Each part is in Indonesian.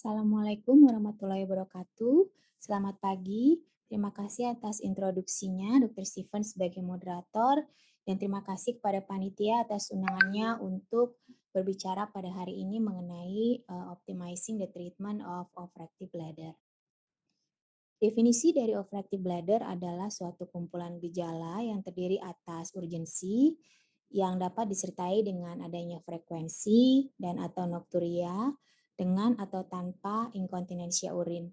Assalamualaikum warahmatullahi wabarakatuh. Selamat pagi. Terima kasih atas introduksinya Dr. Steven sebagai moderator dan terima kasih kepada panitia atas undangannya untuk berbicara pada hari ini mengenai uh, optimizing the treatment of overactive bladder. Definisi dari overactive bladder adalah suatu kumpulan gejala yang terdiri atas urgensi yang dapat disertai dengan adanya frekuensi dan atau nokturia dengan atau tanpa inkontinensia urin.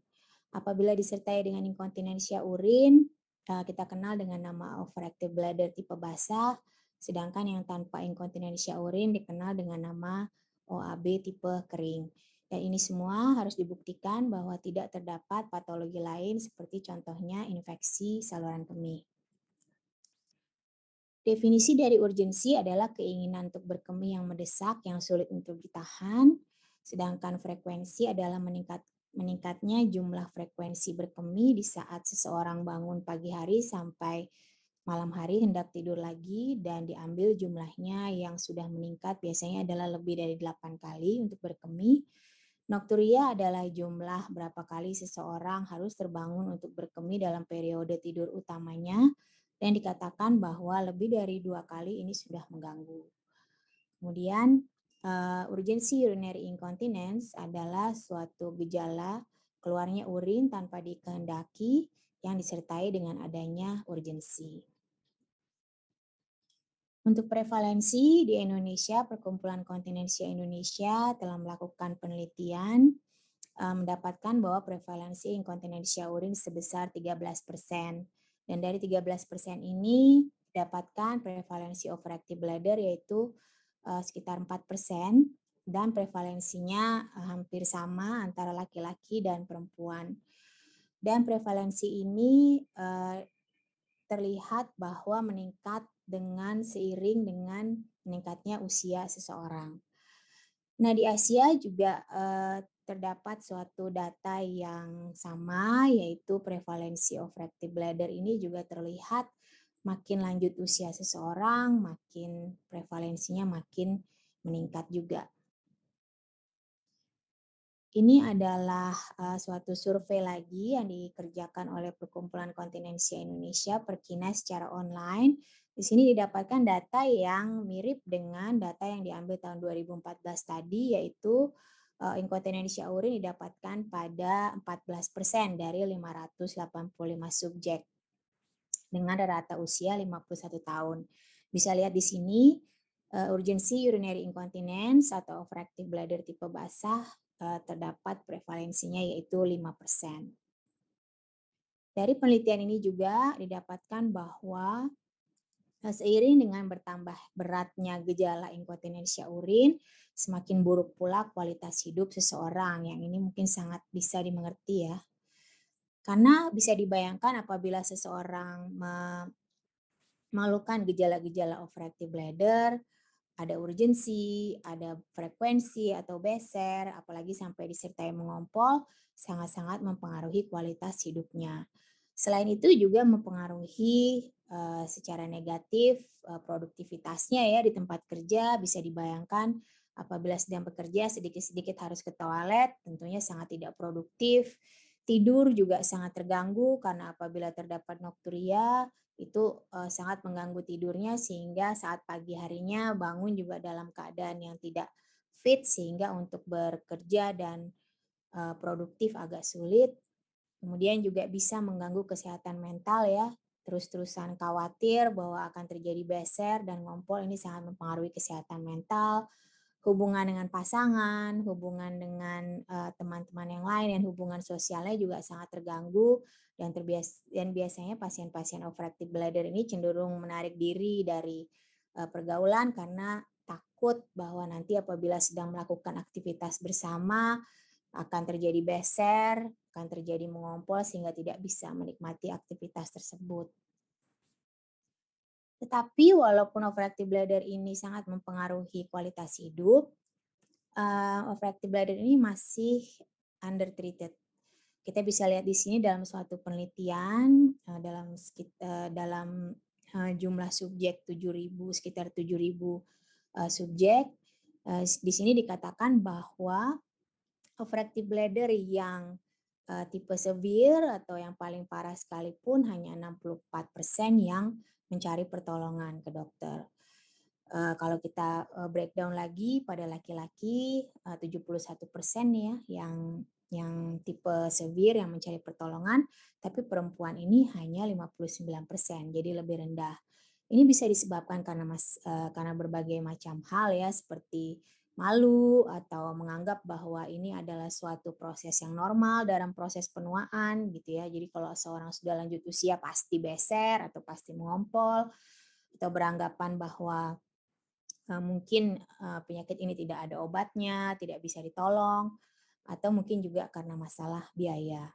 Apabila disertai dengan inkontinensia urin, eh, kita kenal dengan nama overactive bladder tipe basah, sedangkan yang tanpa inkontinensia urin dikenal dengan nama OAB tipe kering. Dan ini semua harus dibuktikan bahwa tidak terdapat patologi lain seperti contohnya infeksi saluran kemih. Definisi dari urgensi adalah keinginan untuk berkemih yang mendesak, yang sulit untuk ditahan, Sedangkan frekuensi adalah meningkat meningkatnya jumlah frekuensi berkemih di saat seseorang bangun pagi hari sampai malam hari hendak tidur lagi dan diambil jumlahnya yang sudah meningkat biasanya adalah lebih dari 8 kali untuk berkemih. Nokturia adalah jumlah berapa kali seseorang harus terbangun untuk berkemih dalam periode tidur utamanya dan dikatakan bahwa lebih dari dua kali ini sudah mengganggu. Kemudian uh, urgensi urinary incontinence adalah suatu gejala keluarnya urin tanpa dikehendaki yang disertai dengan adanya urgensi. Untuk prevalensi di Indonesia, Perkumpulan Kontinensia Indonesia telah melakukan penelitian mendapatkan bahwa prevalensi inkontinensia urin sebesar 13 persen. Dan dari 13 persen ini dapatkan prevalensi overactive bladder yaitu uh, sekitar 4% dan prevalensinya uh, hampir sama antara laki-laki dan perempuan. Dan prevalensi ini uh, terlihat bahwa meningkat dengan seiring dengan meningkatnya usia seseorang. Nah, di Asia juga terdapat suatu data yang sama, yaitu prevalensi overactive bladder ini juga terlihat makin lanjut usia seseorang, makin prevalensinya makin meningkat juga. Ini adalah uh, suatu survei lagi yang dikerjakan oleh Perkumpulan Kontinensia Indonesia Perkina secara online. Di sini didapatkan data yang mirip dengan data yang diambil tahun 2014 tadi yaitu uh, inkontinensia urin didapatkan pada 14% dari 585 subjek dengan rata usia 51 tahun. Bisa lihat di sini uh, urgensi urinary incontinence atau overactive bladder tipe basah uh, terdapat prevalensinya yaitu 5%. Dari penelitian ini juga didapatkan bahwa eh, seiring dengan bertambah beratnya gejala inkontinensia urin, semakin buruk pula kualitas hidup seseorang. Yang ini mungkin sangat bisa dimengerti ya. Karena bisa dibayangkan apabila seseorang mengeluhkan gejala-gejala overactive bladder, ada urgensi, ada frekuensi atau beser, apalagi sampai disertai mengompol, sangat-sangat mempengaruhi kualitas hidupnya. Selain itu juga mempengaruhi uh, secara negatif uh, produktivitasnya ya di tempat kerja bisa dibayangkan apabila sedang bekerja sedikit-sedikit harus ke toilet tentunya sangat tidak produktif Tidur juga sangat terganggu karena apabila terdapat nokturia itu uh, sangat mengganggu tidurnya sehingga saat pagi harinya bangun juga dalam keadaan yang tidak fit sehingga untuk bekerja dan uh, produktif agak sulit. Kemudian juga bisa mengganggu kesehatan mental ya. Terus-terusan khawatir bahwa akan terjadi beser dan ngompol ini sangat mempengaruhi kesehatan mental hubungan dengan pasangan, hubungan dengan teman-teman uh, yang lain, dan hubungan sosialnya juga sangat terganggu dan terbias dan biasanya pasien-pasien overactive bladder ini cenderung menarik diri dari uh, pergaulan karena takut bahwa nanti apabila sedang melakukan aktivitas bersama akan terjadi beser, akan terjadi mengompol sehingga tidak bisa menikmati aktivitas tersebut. Tetapi walaupun overactive bladder ini sangat mempengaruhi kualitas hidup, uh, overactive bladder ini masih undertreated. Kita bisa lihat di sini dalam suatu penelitian uh, dalam uh, dalam uh, jumlah subjek 7.000 sekitar 7.000 uh, subjek uh, di sini dikatakan bahwa overactive bladder yang uh, tipe severe atau yang paling parah sekalipun hanya 64% yang mencari pertolongan ke dokter. Uh, kalau kita uh, breakdown lagi pada laki-laki uh, 71% ya yang yang tipe severe yang mencari pertolongan, tapi perempuan ini hanya 59%, jadi lebih rendah. Ini bisa disebabkan karena mas, karena berbagai macam hal ya seperti malu atau menganggap bahwa ini adalah suatu proses yang normal dalam proses penuaan gitu ya. Jadi kalau seorang sudah lanjut usia pasti beser atau pasti mengompol atau beranggapan bahwa uh, mungkin uh, penyakit ini tidak ada obatnya, tidak bisa ditolong atau mungkin juga karena masalah biaya.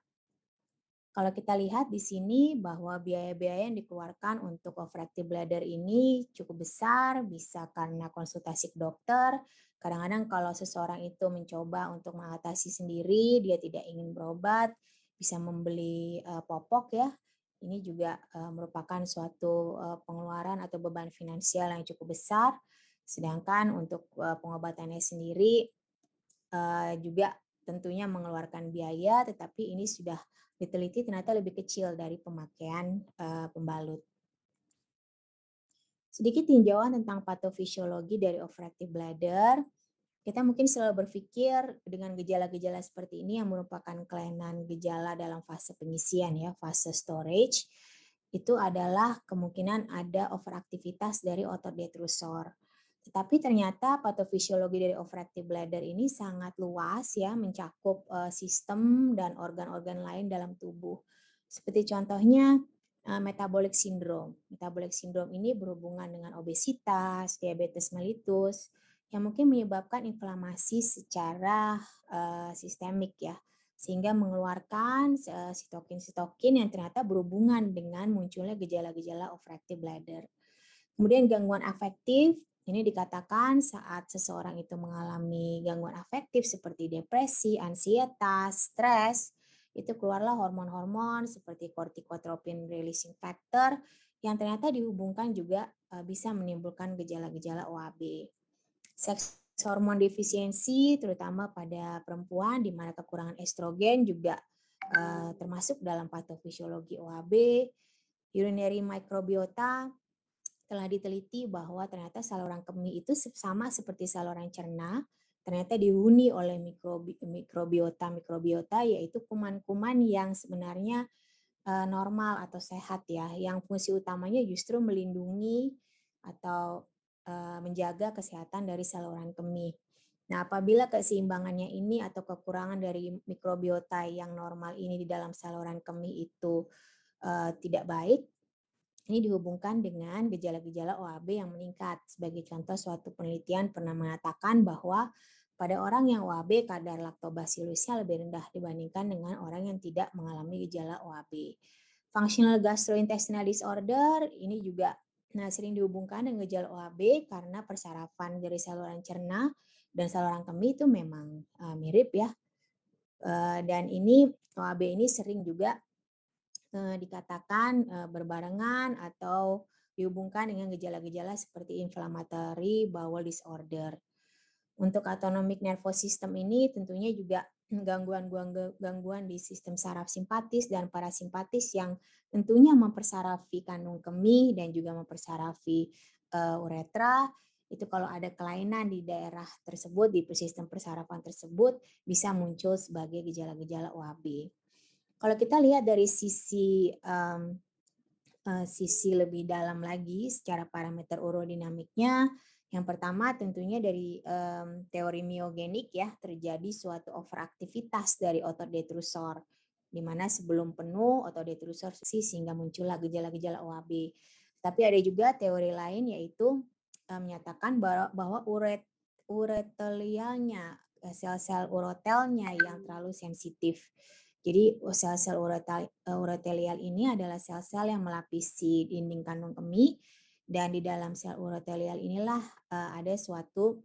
Kalau kita lihat di sini bahwa biaya-biaya yang dikeluarkan untuk overactive bladder ini cukup besar, bisa karena konsultasi ke dokter. Kadang-kadang kalau seseorang itu mencoba untuk mengatasi sendiri, dia tidak ingin berobat, bisa membeli uh, popok ya. Ini juga uh, merupakan suatu uh, pengeluaran atau beban finansial yang cukup besar. Sedangkan untuk pengobatannya sendiri juga tentunya mengeluarkan biaya, tetapi ini sudah diteliti ternyata lebih kecil dari pemakaian pembalut. Sedikit tinjauan tentang patofisiologi dari overactive bladder. Kita mungkin selalu berpikir dengan gejala-gejala seperti ini yang merupakan kelainan gejala dalam fase pengisian ya, fase storage. Itu adalah kemungkinan ada overaktivitas dari otot detrusor. Tetapi ternyata patofisiologi dari overactive bladder ini sangat luas ya, mencakup uh, sistem dan organ-organ lain dalam tubuh. Seperti contohnya metabolic syndrome. Metabolic syndrome ini berhubungan dengan obesitas, diabetes mellitus, yang mungkin menyebabkan inflamasi secara uh, sistemik ya, sehingga mengeluarkan sitokin-sitokin yang ternyata berhubungan dengan munculnya gejala-gejala overactive bladder. Kemudian gangguan afektif ini dikatakan saat seseorang itu mengalami gangguan afektif seperti depresi, ansietas, stres, itu keluarlah hormon-hormon seperti corticotropin releasing factor yang ternyata dihubungkan juga e, bisa menimbulkan gejala-gejala OAB. Seks hormon defisiensi terutama pada perempuan di mana kekurangan estrogen juga uh, termasuk dalam patofisiologi OAB. Urinary microbiota telah diteliti bahwa ternyata saluran kemih itu sama seperti saluran cerna, ternyata dihuni oleh mikrobi, mikrobiota mikrobiota yaitu kuman-kuman yang sebenarnya uh, normal atau sehat ya, yang fungsi utamanya justru melindungi atau uh, menjaga kesehatan dari saluran kemih. Nah, apabila keseimbangannya ini atau kekurangan dari mikrobiota yang normal ini di dalam saluran kemih itu uh, tidak baik, ini dihubungkan dengan gejala-gejala OAB yang meningkat. Sebagai contoh, suatu penelitian pernah mengatakan bahwa pada orang yang OAB kadar laktobacilusnya lebih rendah dibandingkan dengan orang yang tidak mengalami gejala OAB. Functional gastrointestinal disorder ini juga nah sering dihubungkan dengan gejala OAB karena persarafan dari saluran cerna dan saluran kemih itu memang uh, mirip ya. Uh, dan ini OAB ini sering juga eh, dikatakan eh, berbarengan atau dihubungkan dengan gejala-gejala seperti inflammatory bowel disorder. Untuk autonomic nervous system ini tentunya juga gangguan-gangguan di sistem saraf simpatis dan parasimpatis yang tentunya mempersarafi kandung kemih dan juga mempersarafi uh, uretra itu kalau ada kelainan di daerah tersebut di sistem persarafan tersebut bisa muncul sebagai gejala-gejala OAB. Kalau kita lihat dari sisi um, uh, sisi lebih dalam lagi secara parameter urodinamiknya, yang pertama tentunya dari um, teori miogenik ya terjadi suatu overaktivitas dari otot detrusor di mana sebelum penuh otot detrusor sehingga muncullah gejala-gejala OAB. Tapi ada juga teori lain yaitu um, menyatakan bahwa, bahwa uret uretelialnya sel-sel urotelnya yang terlalu sensitif jadi sel-sel urotelial ini adalah sel-sel yang melapisi dinding kandung kemih dan di dalam sel urotelial inilah ada suatu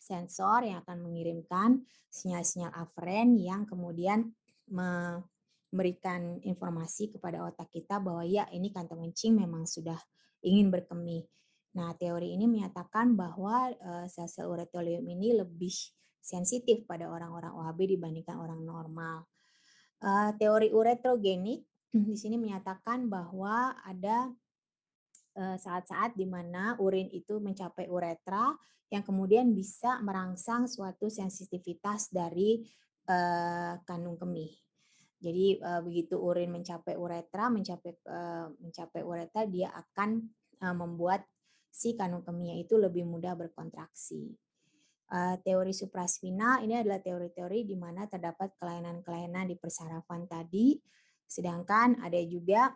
sensor yang akan mengirimkan sinyal-sinyal aferen yang kemudian memberikan informasi kepada otak kita bahwa ya ini kantong kencing memang sudah ingin berkemih. Nah, teori ini menyatakan bahwa sel-sel urotelium ini lebih sensitif pada orang-orang OHB dibandingkan orang normal. Uh, teori uretrogenik di sini menyatakan bahwa ada Eh, saat-saat di mana urin itu mencapai uretra yang kemudian bisa merangsang suatu sensitivitas dari uh, kandung kemih. Jadi uh, begitu urin mencapai uretra, mencapai uh, mencapai uretra, dia akan uh, membuat si kandung kemihnya itu lebih mudah berkontraksi. Uh, teori supraspinal ini adalah teori-teori di mana terdapat kelainan-kelainan di persarafan tadi, sedangkan ada juga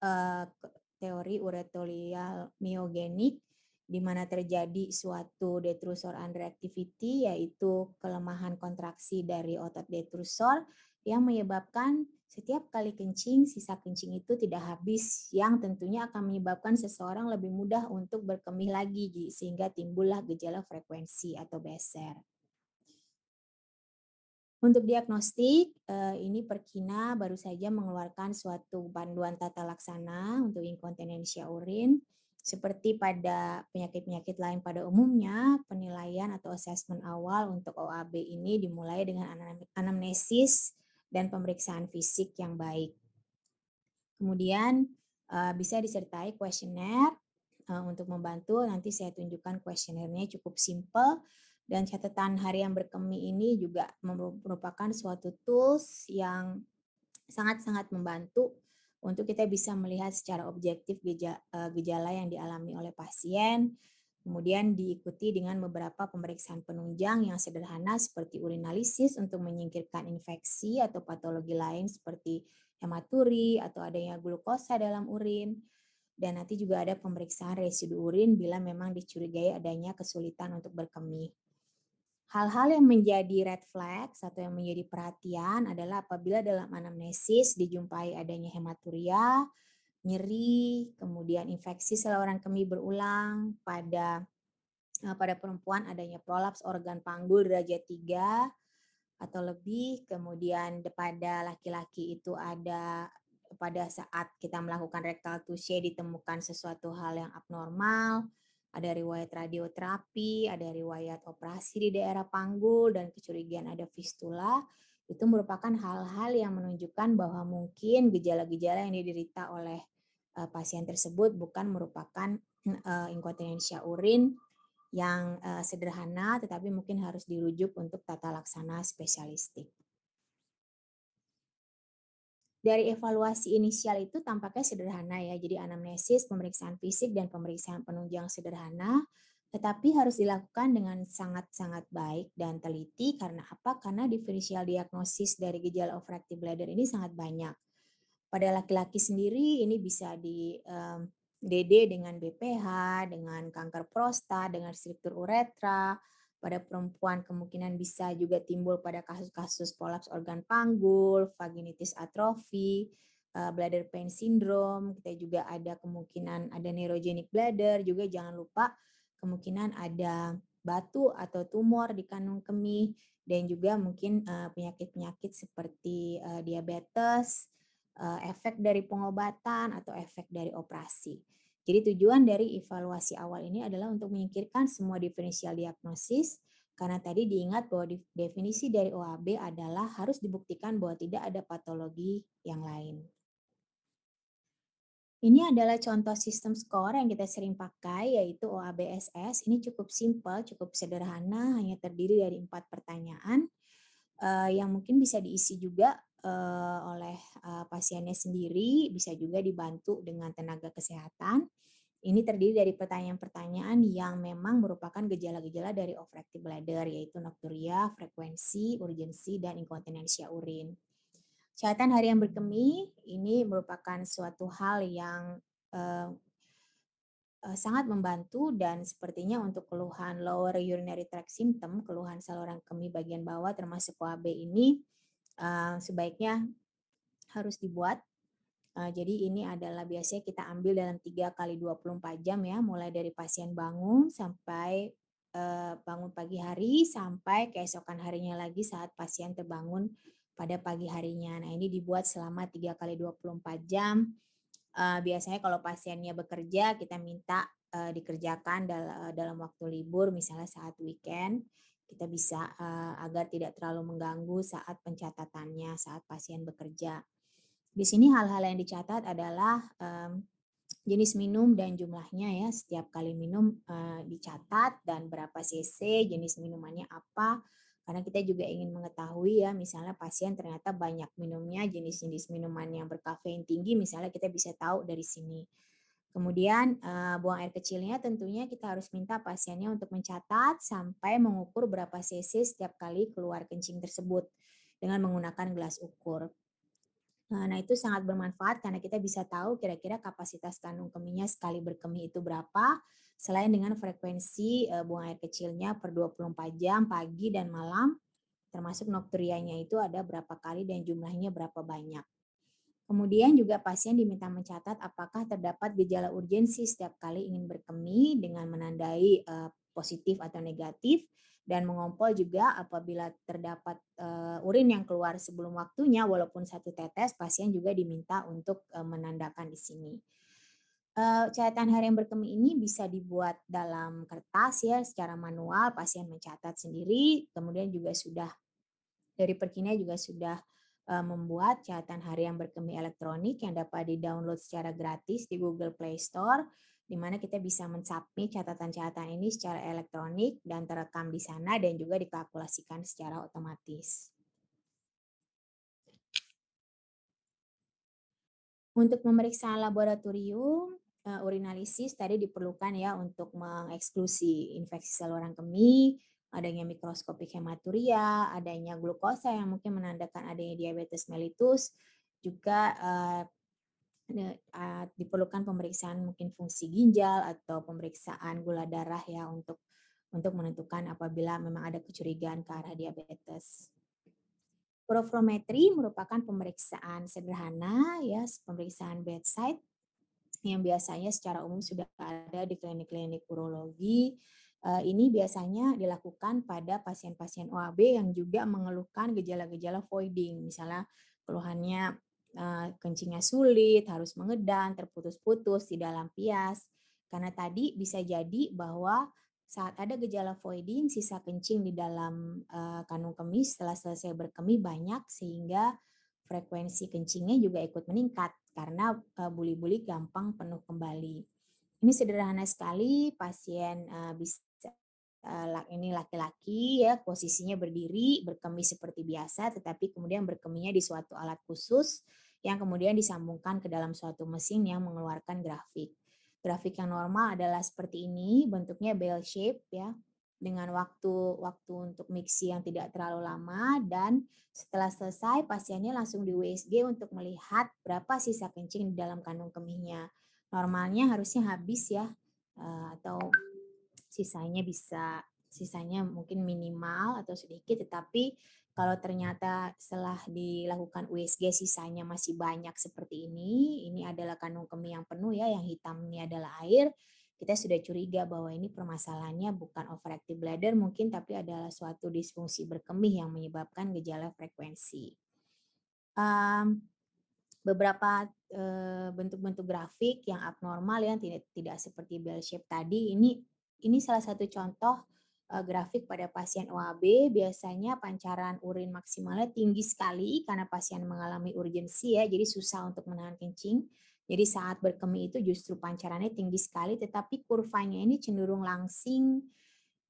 uh, teori uretolial myogenik di mana terjadi suatu detrusor underactivity yaitu kelemahan kontraksi dari otot detrusor yang menyebabkan setiap kali kencing sisa kencing itu tidak habis yang tentunya akan menyebabkan seseorang lebih mudah untuk berkemih lagi sehingga timbullah gejala frekuensi atau beser. Untuk diagnostik, eh, ini Perkina baru saja mengeluarkan suatu panduan tata laksana untuk inkontinensia urin. Seperti pada penyakit-penyakit lain pada umumnya, penilaian atau asesmen awal untuk OAB ini dimulai dengan anamnesis dan pemeriksaan fisik yang baik. Kemudian eh, bisa disertai kuesioner eh, untuk membantu. Nanti saya tunjukkan kuesionernya cukup simple dan catatan harian berkemi ini juga merupakan suatu tools yang sangat-sangat membantu untuk kita bisa melihat secara objektif eh, gejala yang dialami oleh pasien, kemudian diikuti dengan beberapa pemeriksaan penunjang yang sederhana seperti urinalisis untuk menyingkirkan infeksi atau patologi lain seperti hematuri atau adanya glukosa dalam urin, dan nanti juga ada pemeriksaan residu urin bila memang dicurigai adanya kesulitan untuk berkemih. Hal-hal yang menjadi red flag atau yang menjadi perhatian adalah apabila dalam anamnesis dijumpai adanya hematuria, nyeri, kemudian infeksi saluran kemih berulang, pada eh, pada perempuan adanya prolaps organ panggul derajat 3 atau lebih, kemudian pada laki-laki itu ada pada saat kita melakukan rectal touche ditemukan sesuatu hal yang abnormal, ada riwayat radioterapi, ada riwayat operasi di daerah panggul, dan kecurigaan ada fistula, itu merupakan hal-hal yang menunjukkan bahwa mungkin gejala-gejala yang diderita oleh uh, pasien tersebut bukan merupakan uh, inkontinensia urin yang uh, sederhana, tetapi mungkin harus dirujuk untuk tata laksana spesialistik. Dari evaluasi inisial itu tampaknya sederhana ya, jadi anamnesis, pemeriksaan fisik, dan pemeriksaan penunjang sederhana, tetapi harus dilakukan dengan sangat-sangat baik dan teliti karena apa? Karena diferensial diagnosis dari gejala overactive bladder ini sangat banyak. Pada laki-laki sendiri ini bisa di um, DD dengan BPH, dengan kanker prostat, dengan struktur uretra, pada perempuan kemungkinan bisa juga timbul pada kasus-kasus kolaps organ panggul, vaginitis atrofi, bladder pain syndrome. Kita juga ada kemungkinan ada neurogenic bladder. Juga jangan lupa kemungkinan ada batu atau tumor di kandung kemih dan juga mungkin penyakit-penyakit seperti diabetes, efek dari pengobatan atau efek dari operasi. Jadi tujuan dari evaluasi awal ini adalah untuk menyingkirkan semua diferensial diagnosis karena tadi diingat bahwa definisi dari OAB adalah harus dibuktikan bahwa tidak ada patologi yang lain. Ini adalah contoh sistem skor yang kita sering pakai yaitu OABSS. Ini cukup simpel, cukup sederhana, hanya terdiri dari empat pertanyaan uh, yang mungkin bisa diisi juga uh, oleh uh, pasiennya sendiri, bisa juga dibantu dengan tenaga kesehatan. Ini terdiri dari pertanyaan-pertanyaan yang memang merupakan gejala-gejala dari overactive bladder, yaitu nokturia, frekuensi, urgensi, dan inkontinensia urin. Catatan harian berkemih ini merupakan suatu hal yang uh, uh, sangat membantu dan sepertinya untuk keluhan lower urinary tract symptom, keluhan saluran kemih bagian bawah termasuk OAB ini uh, sebaiknya harus dibuat. Uh, jadi ini adalah biasanya kita ambil dalam 3 kali 24 jam ya, mulai dari pasien bangun sampai uh, bangun pagi hari sampai keesokan harinya lagi saat pasien terbangun pada pagi harinya. Nah, ini dibuat selama 3 kali 24 jam. Biasanya kalau pasiennya bekerja, kita minta dikerjakan dalam waktu libur, misalnya saat weekend. Kita bisa uh, agar tidak terlalu mengganggu saat pencatatannya saat pasien bekerja. Di sini hal-hal yang dicatat adalah um, jenis minum dan jumlahnya ya. Setiap kali minum uh, dicatat dan berapa cc jenis minumannya apa. Karena kita juga ingin mengetahui ya misalnya pasien ternyata banyak minumnya jenis-jenis minuman yang berkafein tinggi misalnya kita bisa tahu dari sini Kemudian uh, buang air kecilnya tentunya kita harus minta pasiennya untuk mencatat sampai mengukur berapa cc setiap kali keluar kencing tersebut dengan menggunakan gelas ukur. Nah, nah itu sangat bermanfaat karena kita bisa tahu kira-kira kapasitas kandung kemihnya sekali berkemih itu berapa, selain dengan frekuensi uh, buang air kecilnya per 24 jam pagi dan malam, termasuk nokturianya itu ada berapa kali dan jumlahnya berapa banyak. Kemudian juga pasien diminta mencatat apakah terdapat gejala urgensi setiap kali ingin berkemih dengan menandai uh, positif atau negatif dan mengompol juga apabila terdapat uh, urin yang keluar sebelum waktunya walaupun satu tetes pasien juga diminta untuk uh, menandakan di sini. Uh, catatan harian berkemih ini bisa dibuat dalam kertas ya secara manual pasien mencatat sendiri kemudian juga sudah dari perkina juga sudah Eh, membuat catatan harian berkemih elektronik yang dapat di-download secara gratis di Google Play Store, di mana kita bisa mensubmit catatan-catatan ini secara elektronik dan terekam di sana dan juga dikalkulasikan secara otomatis. Untuk pemeriksaan laboratorium, uh, urinalisis tadi diperlukan ya untuk mengeksklusi infeksi saluran kemih, adanya mikroskopik hematuria, adanya glukosa yang mungkin menandakan adanya diabetes mellitus, juga uh, diperlukan pemeriksaan mungkin fungsi ginjal atau pemeriksaan gula darah ya untuk untuk menentukan apabila memang ada kecurigaan ke arah diabetes. Profometri merupakan pemeriksaan sederhana ya, pemeriksaan bedside yang biasanya secara umum sudah ada di klinik-klinik urologi Eh, ini biasanya dilakukan pada pasien-pasien OAB yang juga mengeluhkan gejala-gejala voiding, misalnya keluhannya eh, kencingnya sulit, harus mengedan, terputus-putus di dalam pias. Karena tadi bisa jadi bahwa saat ada gejala voiding, sisa kencing di dalam uh, kandung kemih setelah selesai berkemih banyak sehingga frekuensi kencingnya juga ikut meningkat karena buli-buli gampang penuh kembali. Ini sederhana sekali, pasien bisa ini laki-laki ya posisinya berdiri berkemih seperti biasa tetapi kemudian berkemihnya di suatu alat khusus yang kemudian disambungkan ke dalam suatu mesin yang mengeluarkan grafik. Grafik yang normal adalah seperti ini, bentuknya bell shape ya, dengan waktu waktu untuk mixi yang tidak terlalu lama dan setelah selesai pasiennya langsung di USG untuk melihat berapa sisa kencing di dalam kandung kemihnya. Normalnya harusnya habis ya eh, atau sisanya bisa sisanya mungkin minimal atau sedikit tetapi kalau ternyata setelah dilakukan USG sisanya masih banyak seperti ini, ini adalah kandung kemih yang penuh ya, yang hitam ini adalah air, kita sudah curiga bahwa ini permasalahannya bukan overactive bladder mungkin tapi adalah suatu disfungsi berkemih yang menyebabkan gejala frekuensi. Um, beberapa bentuk-bentuk grafik yang abnormal yang tidak tidak seperti bell shape tadi ini ini salah satu contoh uh, grafik pada pasien OAB. Biasanya pancaran urin maksimalnya tinggi sekali karena pasien mengalami urgensi ya, jadi susah untuk menahan kencing. Jadi saat berkemih itu justru pancarannya tinggi sekali, tetapi kurvanya ini cenderung langsing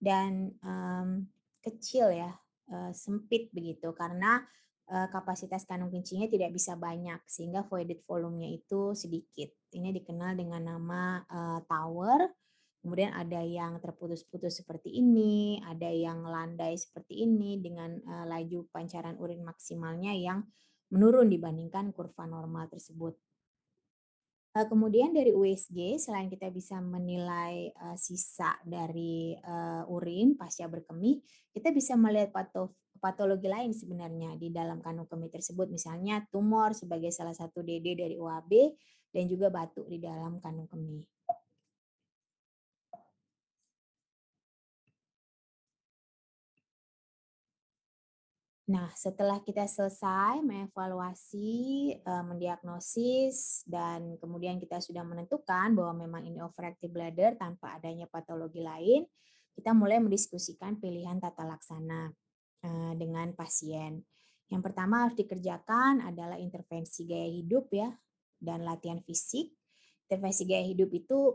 dan um, kecil ya, uh, sempit begitu karena uh, kapasitas kandung kencingnya tidak bisa banyak sehingga voided volumenya itu sedikit. Ini dikenal dengan nama uh, tower Kemudian ada yang terputus-putus seperti ini, ada yang landai seperti ini dengan uh, laju pancaran urin maksimalnya yang menurun dibandingkan kurva normal tersebut. Kemudian dari USG, selain kita bisa menilai sisa dari urin pasca berkemih, kita bisa melihat pato patologi lain sebenarnya di dalam kandung kemih tersebut, misalnya tumor sebagai salah satu DD dari UAB dan juga batuk di dalam kandung kemih. Nah, setelah kita selesai mengevaluasi, uh, mendiagnosis, dan kemudian kita sudah menentukan bahwa memang ini overactive bladder tanpa adanya patologi lain, kita mulai mendiskusikan pilihan tata laksana dengan pasien. Yang pertama harus dikerjakan adalah intervensi gaya hidup ya dan latihan fisik. Intervensi gaya hidup itu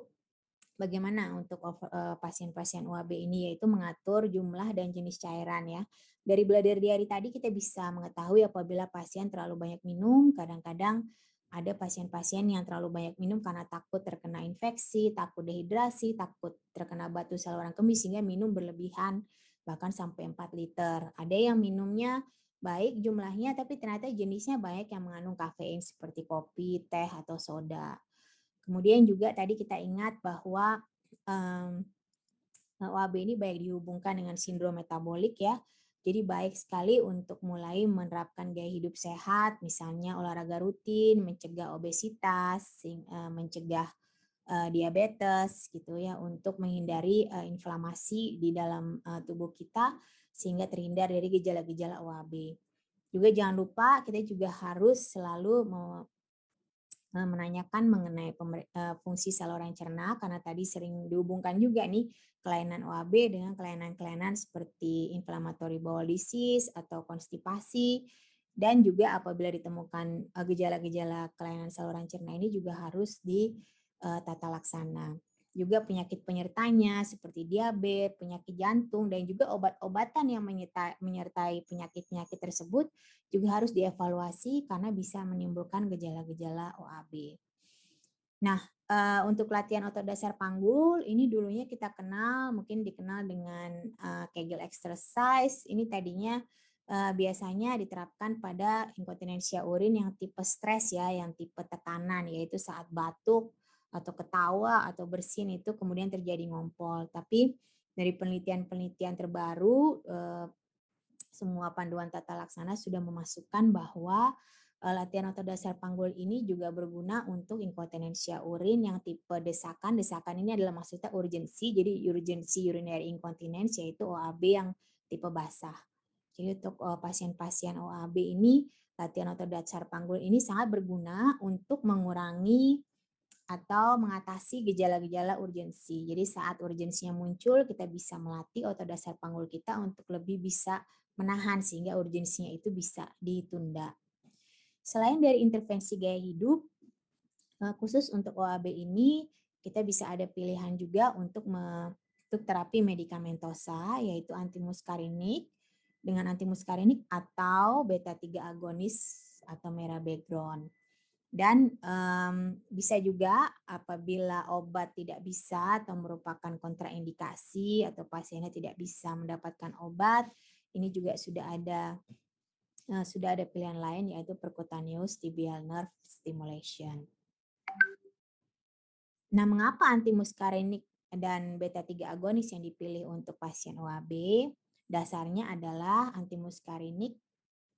bagaimana untuk uh, pasien-pasien UAB ini yaitu mengatur jumlah dan jenis cairan ya. Dari belajar diary tadi kita bisa mengetahui apabila pasien terlalu banyak minum, kadang-kadang ada pasien-pasien yang terlalu banyak minum karena takut terkena infeksi, takut dehidrasi, takut terkena batu saluran kemih sehingga minum berlebihan bahkan sampai 4 liter. Ada yang minumnya baik jumlahnya tapi ternyata jenisnya banyak yang mengandung kafein seperti kopi, teh atau soda. Kemudian juga tadi kita ingat bahwa um, OAB ini baik dihubungkan dengan sindrom metabolik ya. Jadi baik sekali untuk mulai menerapkan gaya hidup sehat, misalnya olahraga rutin, mencegah obesitas, eh, mencegah eh, diabetes gitu ya, untuk menghindari eh, inflamasi di dalam tubuh kita sehingga terhindar dari gejala-gejala OAB. Juga jangan lupa kita juga harus selalu menanyakan mengenai fungsi saluran cerna karena tadi sering dihubungkan juga nih kelainan OAB dengan kelainan-kelainan seperti inflammatory bowel disease atau konstipasi dan juga apabila ditemukan gejala-gejala kelainan saluran cerna ini juga harus eh, laksana. Juga penyakit penyertanya seperti diabetes, penyakit jantung dan juga obat-obatan yang menyertai penyakit-penyakit tersebut juga harus dievaluasi karena bisa menimbulkan gejala-gejala OAB. Nah, uh, untuk latihan otot dasar panggul ini dulunya kita kenal mungkin dikenal dengan uh, Kegel exercise. Ini tadinya biasanya diterapkan pada inkontinensia urin yang tipe stres ya, yang tipe tekanan yaitu saat batuk atau ketawa atau bersin itu kemudian terjadi ngompol. Tapi dari penelitian-penelitian terbaru semua panduan tata laksana sudah memasukkan bahwa Eh, latihan otot dasar panggul ini juga berguna untuk inkontinensia urin yang tipe desakan. Desakan ini adalah maksudnya urgensi, jadi urgensi urinary incontinence yaitu OAB yang tipe basah. Jadi untuk eh, pasien-pasien OAB ini latihan otot dasar panggul ini sangat berguna untuk mengurangi atau mengatasi gejala-gejala urgensi. Jadi saat urgensinya muncul, kita bisa melatih otot dasar panggul kita untuk lebih bisa menahan sehingga urgensinya itu bisa ditunda. Selain dari intervensi gaya hidup, eh, khusus untuk OAB ini kita bisa ada pilihan juga untuk untuk terapi medikamentosa yaitu antimuskarinik dengan antimuskarinik atau beta 3 agonis atau merah background. Dan um, bisa juga apabila obat tidak bisa atau merupakan kontraindikasi atau pasiennya tidak bisa mendapatkan obat, ini juga sudah ada Nah, sudah ada pilihan lain yaitu percutaneous tibial nerve stimulation. Nah, mengapa antimuskarinik dan beta 3 agonis yang dipilih untuk pasien OAB? Dasarnya adalah antimuskarinik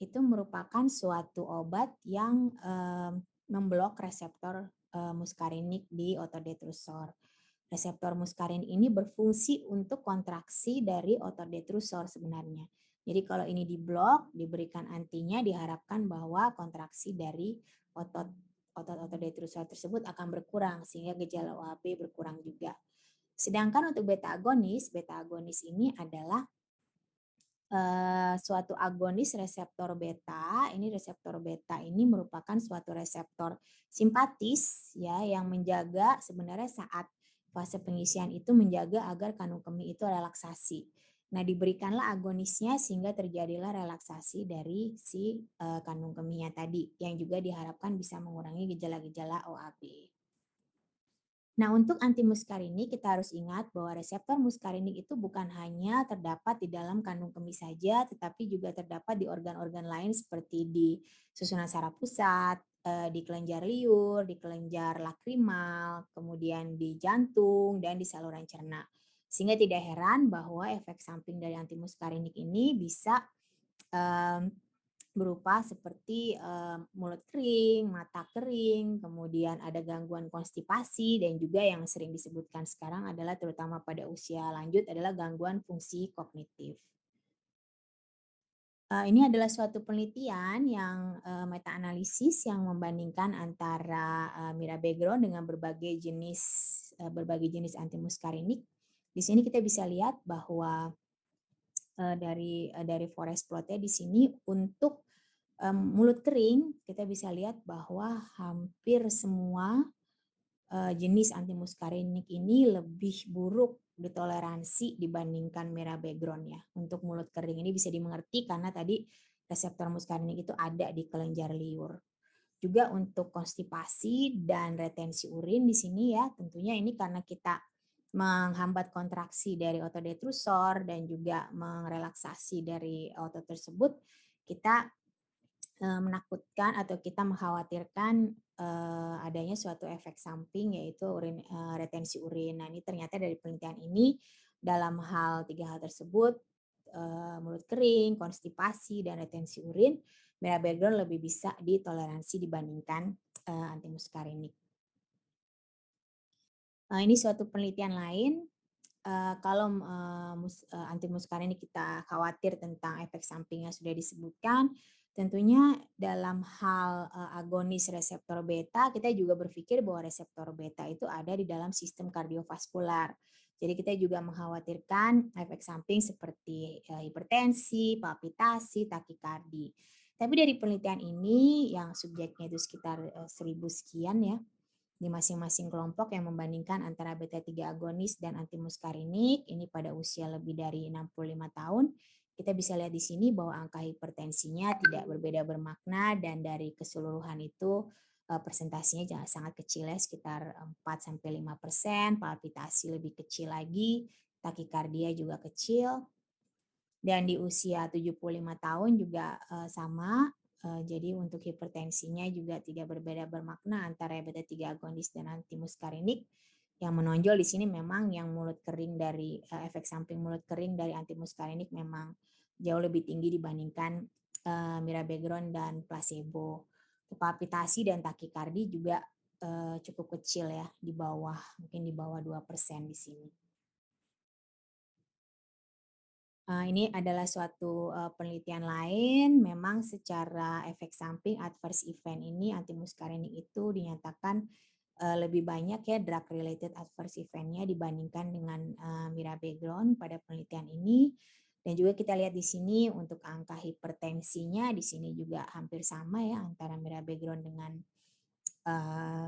itu merupakan suatu obat yang eh, memblok reseptor muskarinik di otot detrusor. Reseptor muskarin ini berfungsi untuk kontraksi dari otot detrusor sebenarnya. Jadi kalau ini diblok, diberikan antinya, diharapkan bahwa kontraksi dari otot otot-otot detrusor tersebut akan berkurang sehingga gejala OAB berkurang juga. Sedangkan untuk beta agonis, beta agonis ini adalah uh, suatu agonis reseptor beta. Ini reseptor beta ini merupakan suatu reseptor simpatis ya yang menjaga sebenarnya saat fase pengisian itu menjaga agar kandung kemih itu relaksasi. Nah, diberikanlah agonisnya sehingga terjadilah relaksasi dari si uh, kandung kemihnya tadi yang juga diharapkan bisa mengurangi gejala-gejala OAB. Nah, untuk anti muskarinik kita harus ingat bahwa reseptor muskarinik itu bukan hanya terdapat di dalam kandung kemih saja, tetapi juga terdapat di organ-organ lain seperti di susunan saraf pusat, eh, di kelenjar liur, di kelenjar lakrimal, kemudian di jantung, dan di saluran cerna. Sehingga tidak heran bahwa efek samping dari antimuskarinik ini bisa berupa seperti mulut kering, mata kering, kemudian ada gangguan konstipasi dan juga yang sering disebutkan sekarang adalah terutama pada usia lanjut adalah gangguan fungsi kognitif. Ini adalah suatu penelitian yang uh, meta-analisis yang membandingkan antara uh, mirabegron dengan berbagai jenis berbagai jenis antimuskarinik Di sini kita bisa lihat bahwa dari dari forest plotnya di sini untuk um, mulut kering kita bisa lihat bahwa hampir semua uh, jenis antimuskarinik ini lebih buruk ditoleransi dibandingkan merah background ya. Untuk mulut kering ini bisa dimengerti karena tadi reseptor muskarinik itu ada di kelenjar liur. Juga untuk konstipasi dan retensi urin di sini ya, tentunya ini karena kita menghambat kontraksi dari otot detrusor dan juga merelaksasi dari otot tersebut, kita menakutkan atau kita mengkhawatirkan eh, adanya suatu efek samping yaitu urin eh, retensi urin. Nah, ini ternyata dari penelitian ini dalam hal tiga hal tersebut mulut kering, konstipasi dan retensi urin, background lebih bisa ditoleransi dibandingkan antimuskarinik. Uh, ini suatu penelitian lain. Uh, kalau uh, mus, uh, anti ini kita khawatir tentang efek samping yang sudah disebutkan, tentunya dalam hal uh, agonis reseptor beta, kita juga berpikir bahwa reseptor beta itu ada di dalam sistem kardiovaskular. Jadi kita juga mengkhawatirkan efek samping seperti uh, hipertensi, palpitasi, takikardi. Tapi dari penelitian ini yang subjeknya itu sekitar uh, seribu sekian ya, di masing-masing kelompok yang membandingkan antara beta 3 agonis dan antimuskarinik ini pada usia lebih dari 65 tahun kita bisa lihat di sini bahwa angka hipertensinya tidak berbeda bermakna dan dari keseluruhan itu eh, presentasinya sangat kecil ya sekitar 4 sampai 5 persen, palpitasi lebih kecil lagi, takikardia juga kecil, dan di usia 75 tahun juga eh, sama Eh, jadi untuk hipertensinya juga tidak berbeda bermakna antara beta 3 agonis dan antimuskarinik. Yang menonjol di sini memang yang mulut kering dari uh, efek samping mulut kering dari antimuskarinik memang jauh lebih tinggi dibandingkan uh, mirabegrone dan placebo. Palpitasi dan takikardi juga uh, cukup kecil ya di bawah mungkin di bawah 2% di sini. Ini adalah suatu penelitian lain. Memang secara efek samping adverse event ini antimuskarinik itu dinyatakan uh, lebih banyak ya drug related adverse eventnya dibandingkan dengan uh, mirabegrone pada penelitian ini. Dan juga kita lihat di sini untuk angka hipertensinya di sini juga hampir sama ya antara mirabegrone dengan uh,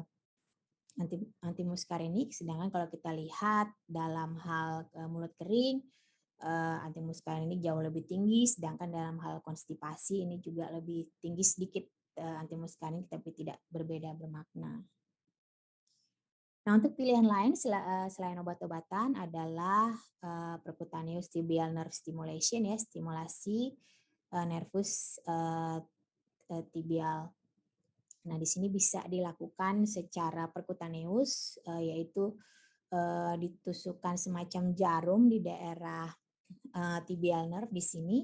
anti antimuskarinik. Sedangkan kalau kita lihat dalam hal uh, mulut kering uh, anti ini jauh lebih tinggi, sedangkan dalam hal konstipasi ini juga lebih tinggi sedikit uh, anti tapi tidak berbeda bermakna. Nah, untuk pilihan lain eh, selain obat-obatan adalah uh, percutaneous tibial nerve stimulation ya, stimulasi uh, nervus uh, tibial. Nah, di sini bisa dilakukan secara percutaneous yaitu ditusukkan semacam jarum di daerah uh, tibial nerve di sini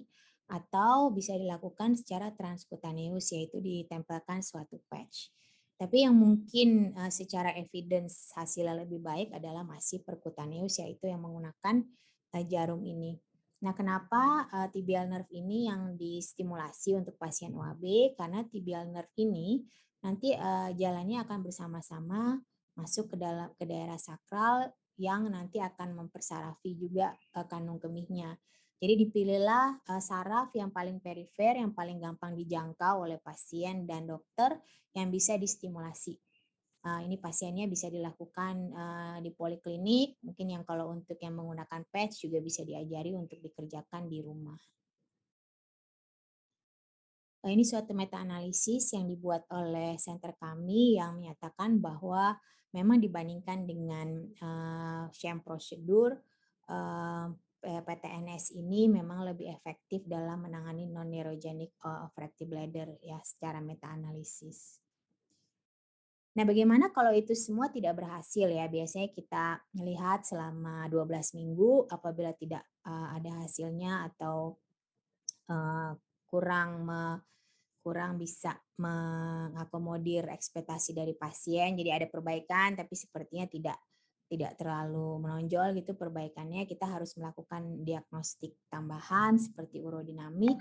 atau bisa dilakukan secara transkutaneus yaitu ditempelkan suatu patch. Tapi yang mungkin uh, secara evidence hasilnya lebih baik adalah masih perkutaneus yaitu yang menggunakan uh, jarum ini. Nah, kenapa uh, tibial nerve ini yang distimulasi untuk pasien OAB? Karena tibial nerve ini nanti jalannya akan bersama-sama masuk ke dalam ke daerah sakral yang nanti akan mempersarafi juga uh, kandung kemihnya. Jadi dipilihlah uh, saraf yang paling perifer, yang paling gampang dijangkau oleh pasien dan dokter yang bisa distimulasi. Uh, ini pasiennya bisa dilakukan uh, di poliklinik, mungkin yang kalau untuk yang menggunakan patch juga bisa diajari untuk dikerjakan di rumah. Ini suatu meta-analisis yang dibuat oleh center kami yang menyatakan bahwa memang dibandingkan dengan uh, sham prosedur, PTNS ini memang lebih efektif dalam menangani non-neurogenic uh, obstructive bladder ya secara meta-analisis. Nah, bagaimana kalau itu semua tidak berhasil ya? Biasanya kita melihat selama 12 minggu apabila tidak uh, ada hasilnya atau uh, kurang me, kurang bisa mengakomodir ekspektasi dari pasien. Jadi ada perbaikan tapi sepertinya tidak tidak terlalu menonjol gitu perbaikannya. Kita harus melakukan diagnostik tambahan seperti urodinamik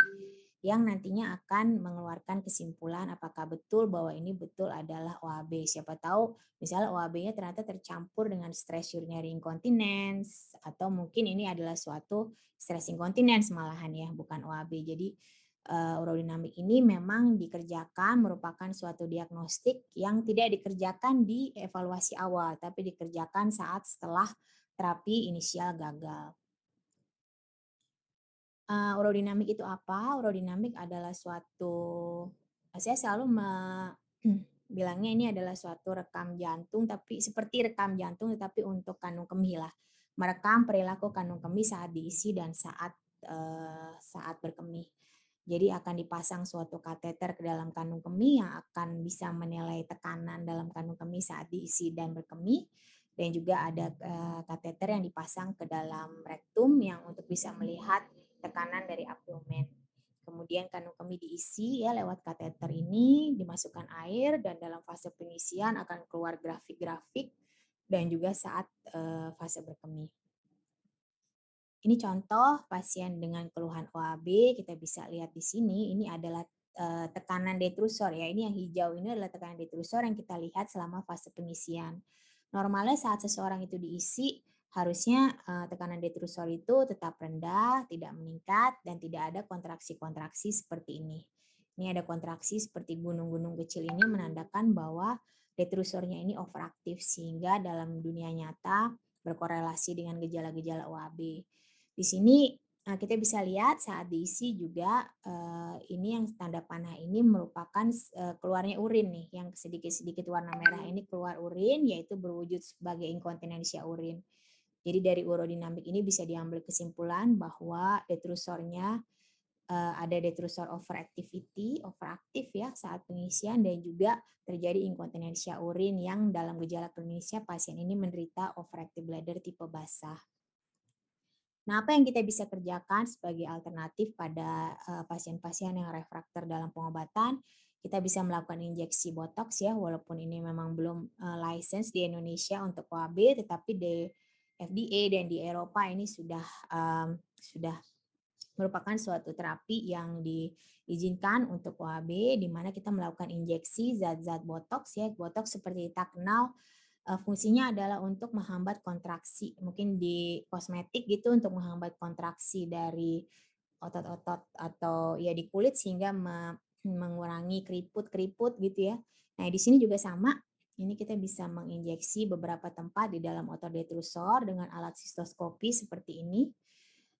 yang nantinya akan mengeluarkan kesimpulan apakah betul bahwa ini betul adalah OAB. Siapa tahu misalnya OAB-nya ternyata tercampur dengan stress urinary incontinence atau mungkin ini adalah suatu stress incontinence malahan ya, bukan OAB. Jadi uh, urodinamik ini memang dikerjakan merupakan suatu diagnostik yang tidak dikerjakan di evaluasi awal, tapi dikerjakan saat setelah terapi inisial gagal. Uh, urodinamik itu apa? Urodinamik adalah suatu saya selalu me, bilangnya ini adalah suatu rekam jantung tapi seperti rekam jantung tetapi untuk kandung kemih lah. Merekam perilaku kandung kemih saat diisi dan saat uh, saat berkemih. Jadi akan dipasang suatu kateter ke dalam kandung kemih yang akan bisa menilai tekanan dalam kandung kemih saat diisi dan berkemih dan juga ada uh, kateter yang dipasang ke dalam rektum yang untuk bisa melihat tekanan dari abdomen. Kemudian kandung kemih diisi ya lewat kateter ini, dimasukkan air dan dalam fase pengisian akan keluar grafik-grafik dan juga saat uh, fase berkemih. Ini contoh pasien dengan keluhan OAB, kita bisa lihat di sini, ini adalah tekanan detrusor ya. Ini yang hijau ini adalah tekanan detrusor yang kita lihat selama fase pengisian. Normalnya saat seseorang itu diisi, harusnya tekanan detrusor itu tetap rendah, tidak meningkat, dan tidak ada kontraksi-kontraksi seperti ini. Ini ada kontraksi seperti gunung-gunung kecil ini menandakan bahwa detrusornya ini overaktif sehingga dalam dunia nyata berkorelasi dengan gejala-gejala OAB. Di sini kita bisa lihat saat diisi juga ini yang tanda panah ini merupakan keluarnya urin nih yang sedikit-sedikit warna merah ini keluar urin yaitu berwujud sebagai inkontinensia urin. Jadi dari urodinamik ini bisa diambil kesimpulan bahwa detrusornya ada detrusor overactivity, overaktif ya saat pengisian dan juga terjadi inkontinensia urin yang dalam gejala klinisnya pasien ini menderita overactive bladder tipe basah. Nah, apa yang kita bisa kerjakan sebagai alternatif pada pasien-pasien uh, yang refraktor dalam pengobatan? Kita bisa melakukan injeksi botox ya, walaupun ini memang belum uh, license di Indonesia untuk OAB, tetapi di FDA dan di Eropa ini sudah um, sudah merupakan suatu terapi yang diizinkan untuk OAB di mana kita melakukan injeksi zat-zat botox ya. Botox seperti kita kenal fungsinya adalah untuk menghambat kontraksi. Mungkin di kosmetik gitu untuk menghambat kontraksi dari otot-otot atau ya di kulit sehingga me mengurangi keriput-keriput gitu ya. Nah, di sini juga sama ini kita bisa menginjeksi beberapa tempat di dalam otot detrusor dengan alat sistoskopi seperti ini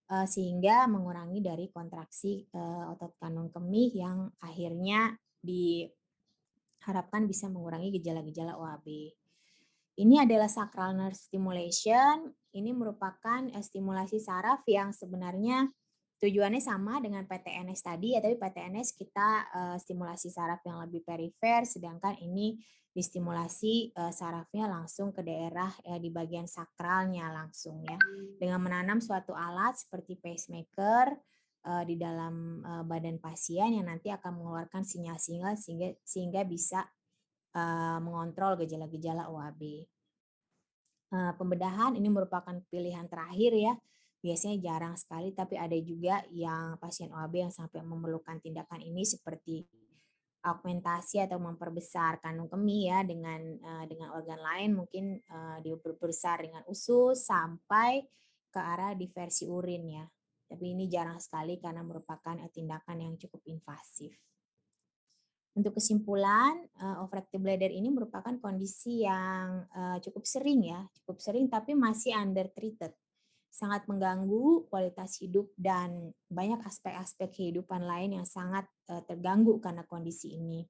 eh, sehingga mengurangi dari kontraksi eh, otot kandung kemih yang akhirnya diharapkan bisa mengurangi gejala-gejala OAB. Ini adalah sacral nerve stimulation. Ini merupakan eh, stimulasi saraf yang sebenarnya tujuannya sama dengan PTNS tadi ya, tapi PTNS kita uh, stimulasi saraf yang lebih perifer, sedangkan ini distimulasi uh, sarafnya langsung ke daerah ya, di bagian sakralnya langsung ya, dengan menanam suatu alat seperti pacemaker di dalam badan pasien yang nanti akan mengeluarkan sinyal-sinyal sehingga sehingga bisa uh, mengontrol gejala-gejala OAB. Uh, pembedahan ini merupakan pilihan terakhir ya biasanya jarang sekali, tapi ada juga yang pasien OAB yang sampai memerlukan tindakan ini seperti augmentasi atau memperbesar kandung kemih ya dengan uh, dengan organ lain mungkin diperbesar dengan usus sampai ke arah diversi urin ya. Tapi ini jarang sekali karena merupakan tindakan yang cukup invasif. Untuk kesimpulan, uh, overactive bladder ini merupakan kondisi yang uh, cukup sering ya, cukup sering tapi masih undertreated sangat mengganggu kualitas hidup dan banyak aspek-aspek kehidupan lain yang sangat uh, terganggu karena kondisi ini.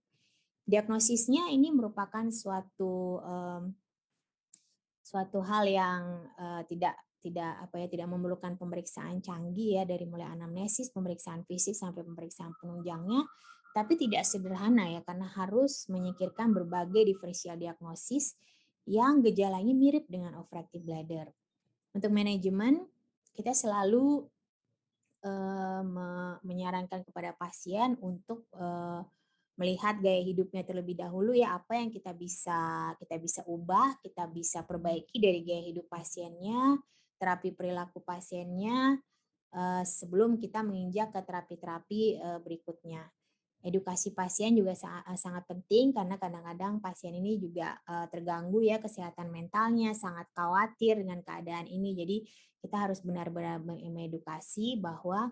Diagnosisnya ini merupakan suatu um, suatu hal yang uh, tidak tidak apa ya tidak memerlukan pemeriksaan canggih ya dari mulai anamnesis, pemeriksaan fisik sampai pemeriksaan penunjangnya, tapi tidak sederhana ya karena harus menyingkirkan berbagai diferensial diagnosis yang gejalanya mirip dengan overactive bladder. Untuk manajemen, kita selalu uh, me menyarankan kepada pasien untuk uh, melihat gaya hidupnya terlebih dahulu ya apa yang kita bisa kita bisa ubah, kita bisa perbaiki dari gaya hidup pasiennya, terapi perilaku pasiennya, eee, sebelum kita menginjak ke terapi-terapi, berikutnya. Edukasi pasien juga eee, sangat penting karena kadang-kadang pasien ini juga, eee, terganggu ya kesehatan mentalnya, sangat khawatir dengan keadaan ini. Jadi kita harus benar-benar me mengedukasi bahwa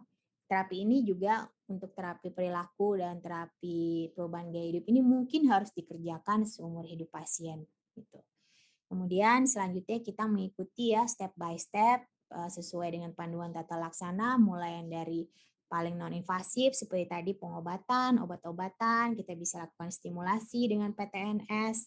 terapi ini juga untuk terapi perilaku dan terapi perubahan gaya hidup ini mungkin harus dikerjakan seumur hidup pasien, gitu. Kemudian selanjutnya kita mengikuti ya step by step, eee, sesuai dengan panduan tata laksana mulai dari paling non-invasif seperti tadi pengobatan, obat-obatan, kita bisa lakukan stimulasi dengan PTNS.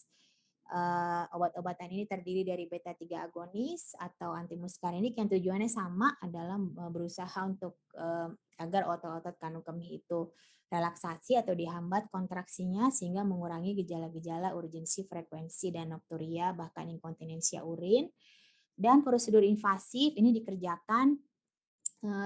Eee, obat-obatan ini terdiri dari beta 3 agonis atau antimuskarinik yang tujuannya sama adalah, eee, berusaha untuk, eee, agar otot-otot kandung kemih itu relaksasi atau dihambat kontraksinya sehingga mengurangi gejala-gejala urgensi, frekuensi, dan nokturia bahkan inkontinensia urin. Dan prosedur invasif ini dikerjakan,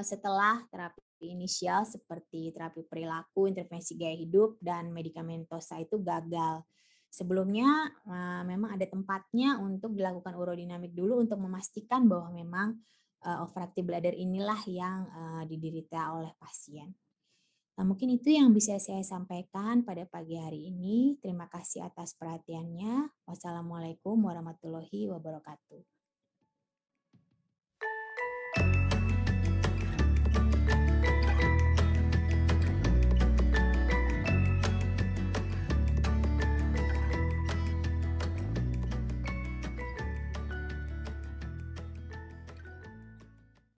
setelah terapi inisial seperti terapi perilaku, intervensi gaya hidup, dan medikamentosa itu gagal. Sebelumnya, eee, memang ada tempatnya untuk dilakukan urodinamik dulu untuk memastikan bahwa memang, eee, obstructive bladder inilah yang, eee, diderita oleh pasien. Nah, mungkin itu yang bisa saya sampaikan pada pagi hari ini. Terima kasih atas perhatiannya. Wassalamualaikum warahmatullahi wabarakatuh.